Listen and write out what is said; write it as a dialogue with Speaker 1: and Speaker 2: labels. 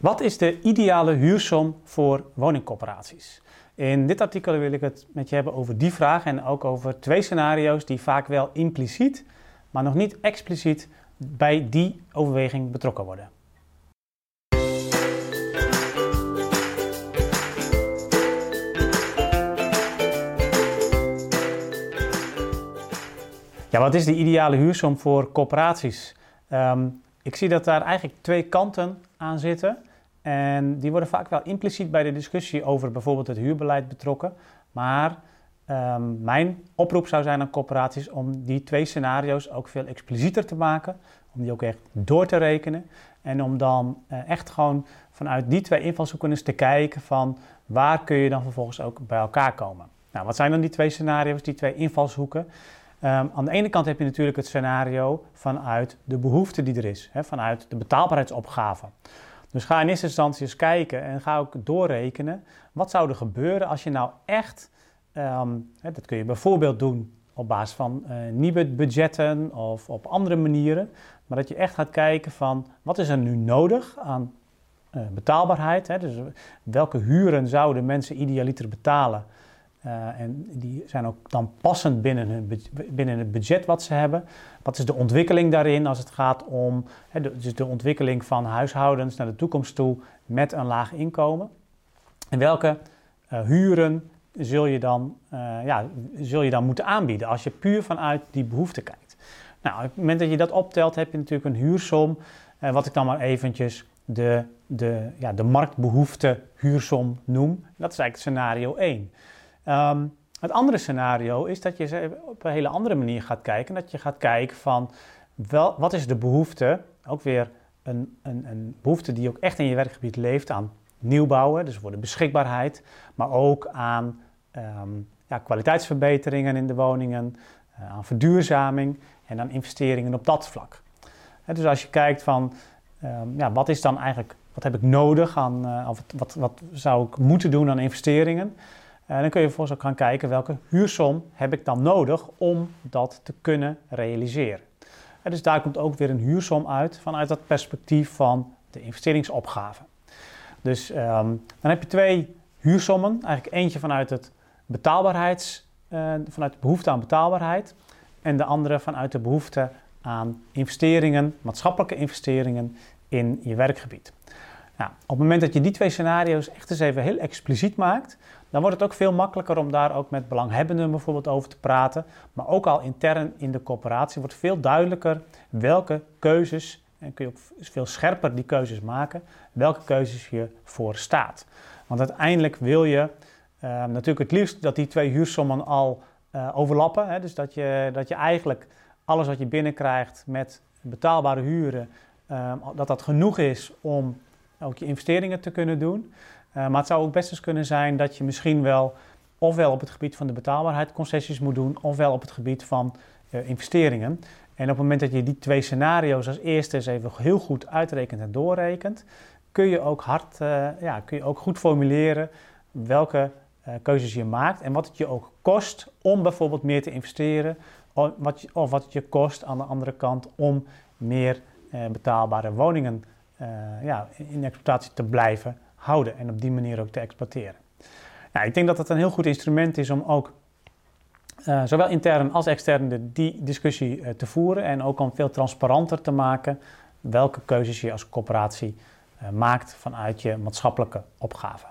Speaker 1: Wat is de ideale huursom voor woningcorporaties? In dit artikel wil ik het met je hebben over die vraag en ook over twee scenario's die vaak wel impliciet, maar nog niet expliciet bij die overweging betrokken worden. Ja, wat is de ideale huursom voor corporaties? Ehm, ik zie dat daar eigenlijk twee kanten aan zitten. En die worden vaak wel impliciet bij de discussie over bijvoorbeeld het huurbeleid betrokken. Maar ehm, mijn oproep zou zijn aan corporaties om die twee scenario's ook veel explicieter te maken. Om die ook echt door te rekenen. En om dan uh, echt gewoon vanuit die twee invalshoeken eens te kijken van waar kun je dan vervolgens ook bij elkaar komen. Nou, wat zijn dan die twee scenario's, die twee invalshoeken? Um, aan de ene kant heb je natuurlijk het scenario vanuit de behoefte die er is, hè, vanuit de betaalbaarheidsopgave. Dus ga in eerste instantie eens kijken en ga ook doorrekenen. Wat zou er gebeuren als je nou echt, hè, dat kun je bijvoorbeeld doen op basis van uh, nieuwe budgetten of op andere manieren. Maar dat je echt gaat kijken van wat is er nu nodig aan uh, betaalbaarheid. Hè? Dus welke huren zouden mensen idealiter betalen uh, en die zijn ook dan passend binnen, hun, binnen het budget wat ze hebben. Wat is de ontwikkeling daarin als het gaat om de, dus de ontwikkeling van huishoudens naar de toekomst toe met een laag inkomen? En welke uh, huren zul je, dan, uh, ja, zul je dan moeten aanbieden als je puur vanuit die behoefte kijkt? Nou, op het moment dat je dat optelt, heb je natuurlijk een huursom. wat ik dan maar eventjes de, de, ja, de marktbehoefte huursom noem. Dat is eigenlijk scenario 1. Um, het andere scenario is dat je op een hele andere manier gaat kijken. Dat je gaat kijken van wel, wat is de behoefte, ook weer een, een, een behoefte die ook echt in je werkgebied leeft aan nieuwbouwen, dus voor de beschikbaarheid, maar ook aan um, ja, kwaliteitsverbeteringen in de woningen, uh, aan verduurzaming en aan investeringen op dat vlak. Dus als je kijkt van um, ja, wat is dan eigenlijk, wat heb ik nodig aan, uh, of wat, wat zou ik moeten doen aan investeringen? En eh, dan kun je vervolgens gaan kijken welke huursom heb ik dan nodig om dat te kunnen realiseren. En dus daar komt ook weer een huursom uit vanuit dat perspectief van de investeringsopgave. Dus um, dan heb je twee huursommen. Eigenlijk eentje vanuit het betaalbaarheids, uh, vanuit de behoefte aan betaalbaarheid. En de andere vanuit de behoefte aan investeringen, maatschappelijke investeringen in je werkgebied. Nou, op het moment dat je die twee scenario's echt eens even heel expliciet maakt, dan wordt het ook veel makkelijker om daar ook met belanghebbenden bijvoorbeeld over te praten. Maar ook al intern in de coöperatie wordt veel duidelijker welke keuzes, en kun je ook veel scherper die keuzes maken, welke keuzes je voor staat. Want uiteindelijk wil je uh, natuurlijk het liefst dat die twee huursommen al uh, overlappen. Hè? Dus dat je, dat je eigenlijk alles wat je binnenkrijgt met betaalbare huren, uh, dat dat genoeg is om ook je investeringen te kunnen doen. Uh, maar het zou ook best eens kunnen zijn dat je misschien wel ofwel op het gebied van de betaalbaarheid concessies moet doen, ofwel op het gebied van uh, investeringen. En op het moment dat je die twee scenario's als eerste eens even heel goed uitrekent en doorrekent, kun je ook, hard, uh, ja, kun je ook goed formuleren welke keuzes je maakt en wat het je ook kost om bijvoorbeeld meer te investeren, of wat, je, of wat het je kost aan de andere kant om meer betaalbare woningen ja, in exploitatie te blijven houden en op die manier ook te exploiteren. Nou, ik denk dat het een heel goed instrument is om ook uh, zowel intern als extern die discussie uh, te voeren en ook om veel transparanter te maken welke keuzes je als corporatie maakt vanuit je maatschappelijke opgave.